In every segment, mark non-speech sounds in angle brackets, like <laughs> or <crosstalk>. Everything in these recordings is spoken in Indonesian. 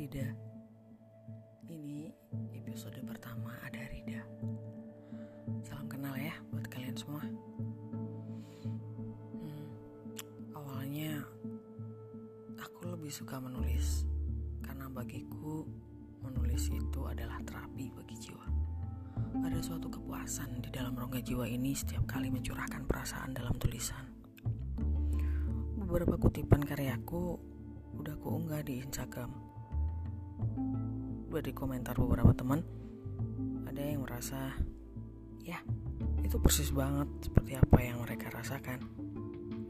Rida. Ini episode pertama ada Rida. Salam kenal ya buat kalian semua. Hmm, awalnya aku lebih suka menulis karena bagiku menulis itu adalah terapi bagi jiwa. Ada suatu kepuasan di dalam rongga jiwa ini setiap kali mencurahkan perasaan dalam tulisan. Beberapa kutipan karyaku udah kuunggah di Instagram di komentar beberapa teman, ada yang merasa, ya itu persis banget seperti apa yang mereka rasakan.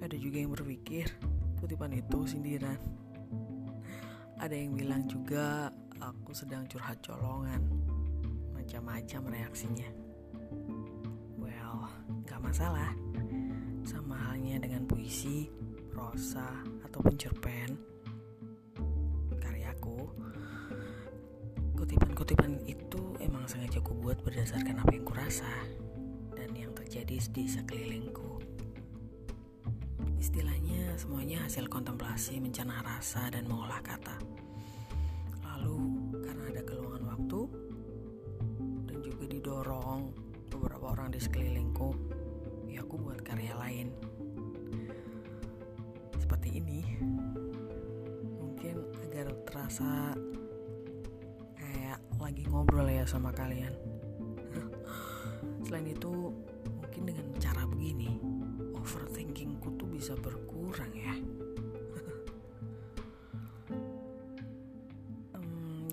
Ada juga yang berpikir kutipan itu sindiran. Ada yang bilang juga aku sedang curhat colongan. Macam-macam reaksinya. Well, gak masalah. Sama halnya dengan puisi, prosa, ataupun cerpen. Kutipan-kutipan itu emang sengaja ku buat berdasarkan apa yang kurasa dan yang terjadi di sekelilingku. Istilahnya semuanya hasil kontemplasi, mencerna rasa, dan mengolah kata. Lalu karena ada keluangan waktu dan juga didorong beberapa orang di sekelilingku, ya aku buat karya lain. Seperti ini. Mungkin agar terasa lagi ngobrol ya sama kalian. Selain itu, mungkin dengan cara begini, overthinkingku tuh bisa berkurang ya.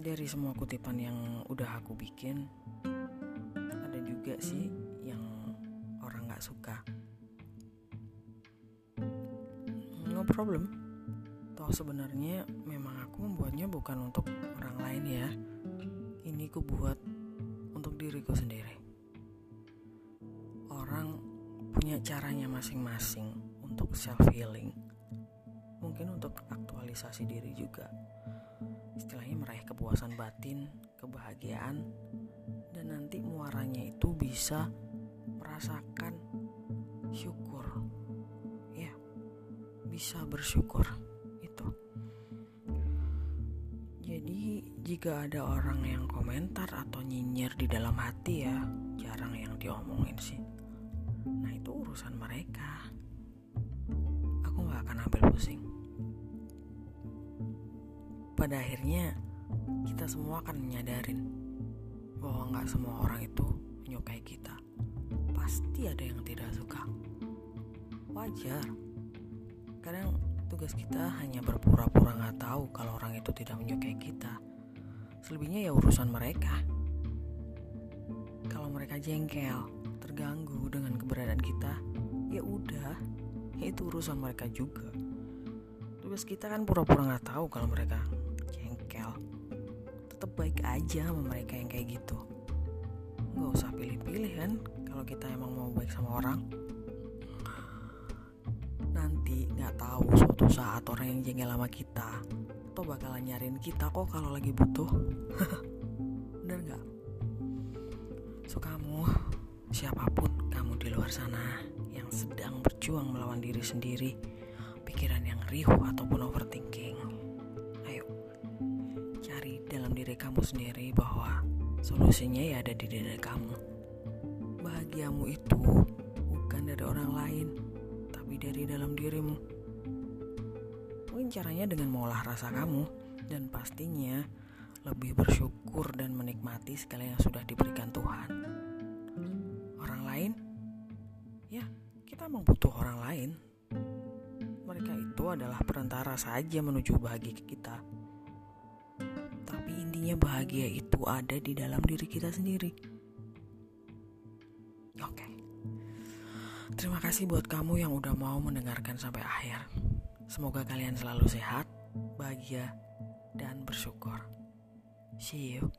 Dari semua kutipan yang udah aku bikin, ada juga sih yang orang nggak suka. No problem. Toh sebenarnya memang aku membuatnya bukan untuk orang lain ya. Ini ku buat untuk diriku sendiri. Orang punya caranya masing-masing untuk self healing. Mungkin untuk aktualisasi diri juga. Istilahnya meraih kepuasan batin, kebahagiaan, dan nanti muaranya itu bisa merasakan syukur. Ya, bisa bersyukur jika ada orang yang komentar atau nyinyir di dalam hati ya, jarang yang diomongin sih. Nah itu urusan mereka. Aku nggak akan ambil pusing. Pada akhirnya kita semua akan menyadarin bahwa nggak semua orang itu menyukai kita. Pasti ada yang tidak suka. Wajar. Kadang tugas kita hanya berpura-pura nggak tahu kalau orang itu tidak menyukai kita. Selebihnya ya urusan mereka. Kalau mereka jengkel, terganggu dengan keberadaan kita, ya udah, itu urusan mereka juga. Tugas kita kan pura-pura nggak tahu kalau mereka jengkel. Tetap baik aja sama mereka yang kayak gitu. Nggak usah pilih-pilih kan kalau kita emang mau baik sama orang. Nanti nggak tahu suatu saat orang yang jengkel sama kita atau bakalan nyariin kita kok kalau lagi butuh. <laughs> Bener nggak? So kamu, siapa pun kamu di luar sana yang sedang berjuang melawan diri sendiri, pikiran yang riuh ataupun overthinking, ayo cari dalam diri kamu sendiri bahwa solusinya ya ada di diri kamu. Bahagiamu itu bukan dari orang lain, tapi dari dalam dirimu. Caranya dengan mengolah rasa kamu dan pastinya lebih bersyukur dan menikmati segala yang sudah diberikan Tuhan. Orang lain, ya kita emang butuh orang lain. Mereka itu adalah perantara saja menuju bahagia kita. Tapi intinya bahagia itu ada di dalam diri kita sendiri. Oke. Terima kasih buat kamu yang udah mau mendengarkan sampai akhir. Semoga kalian selalu sehat, bahagia, dan bersyukur. See you.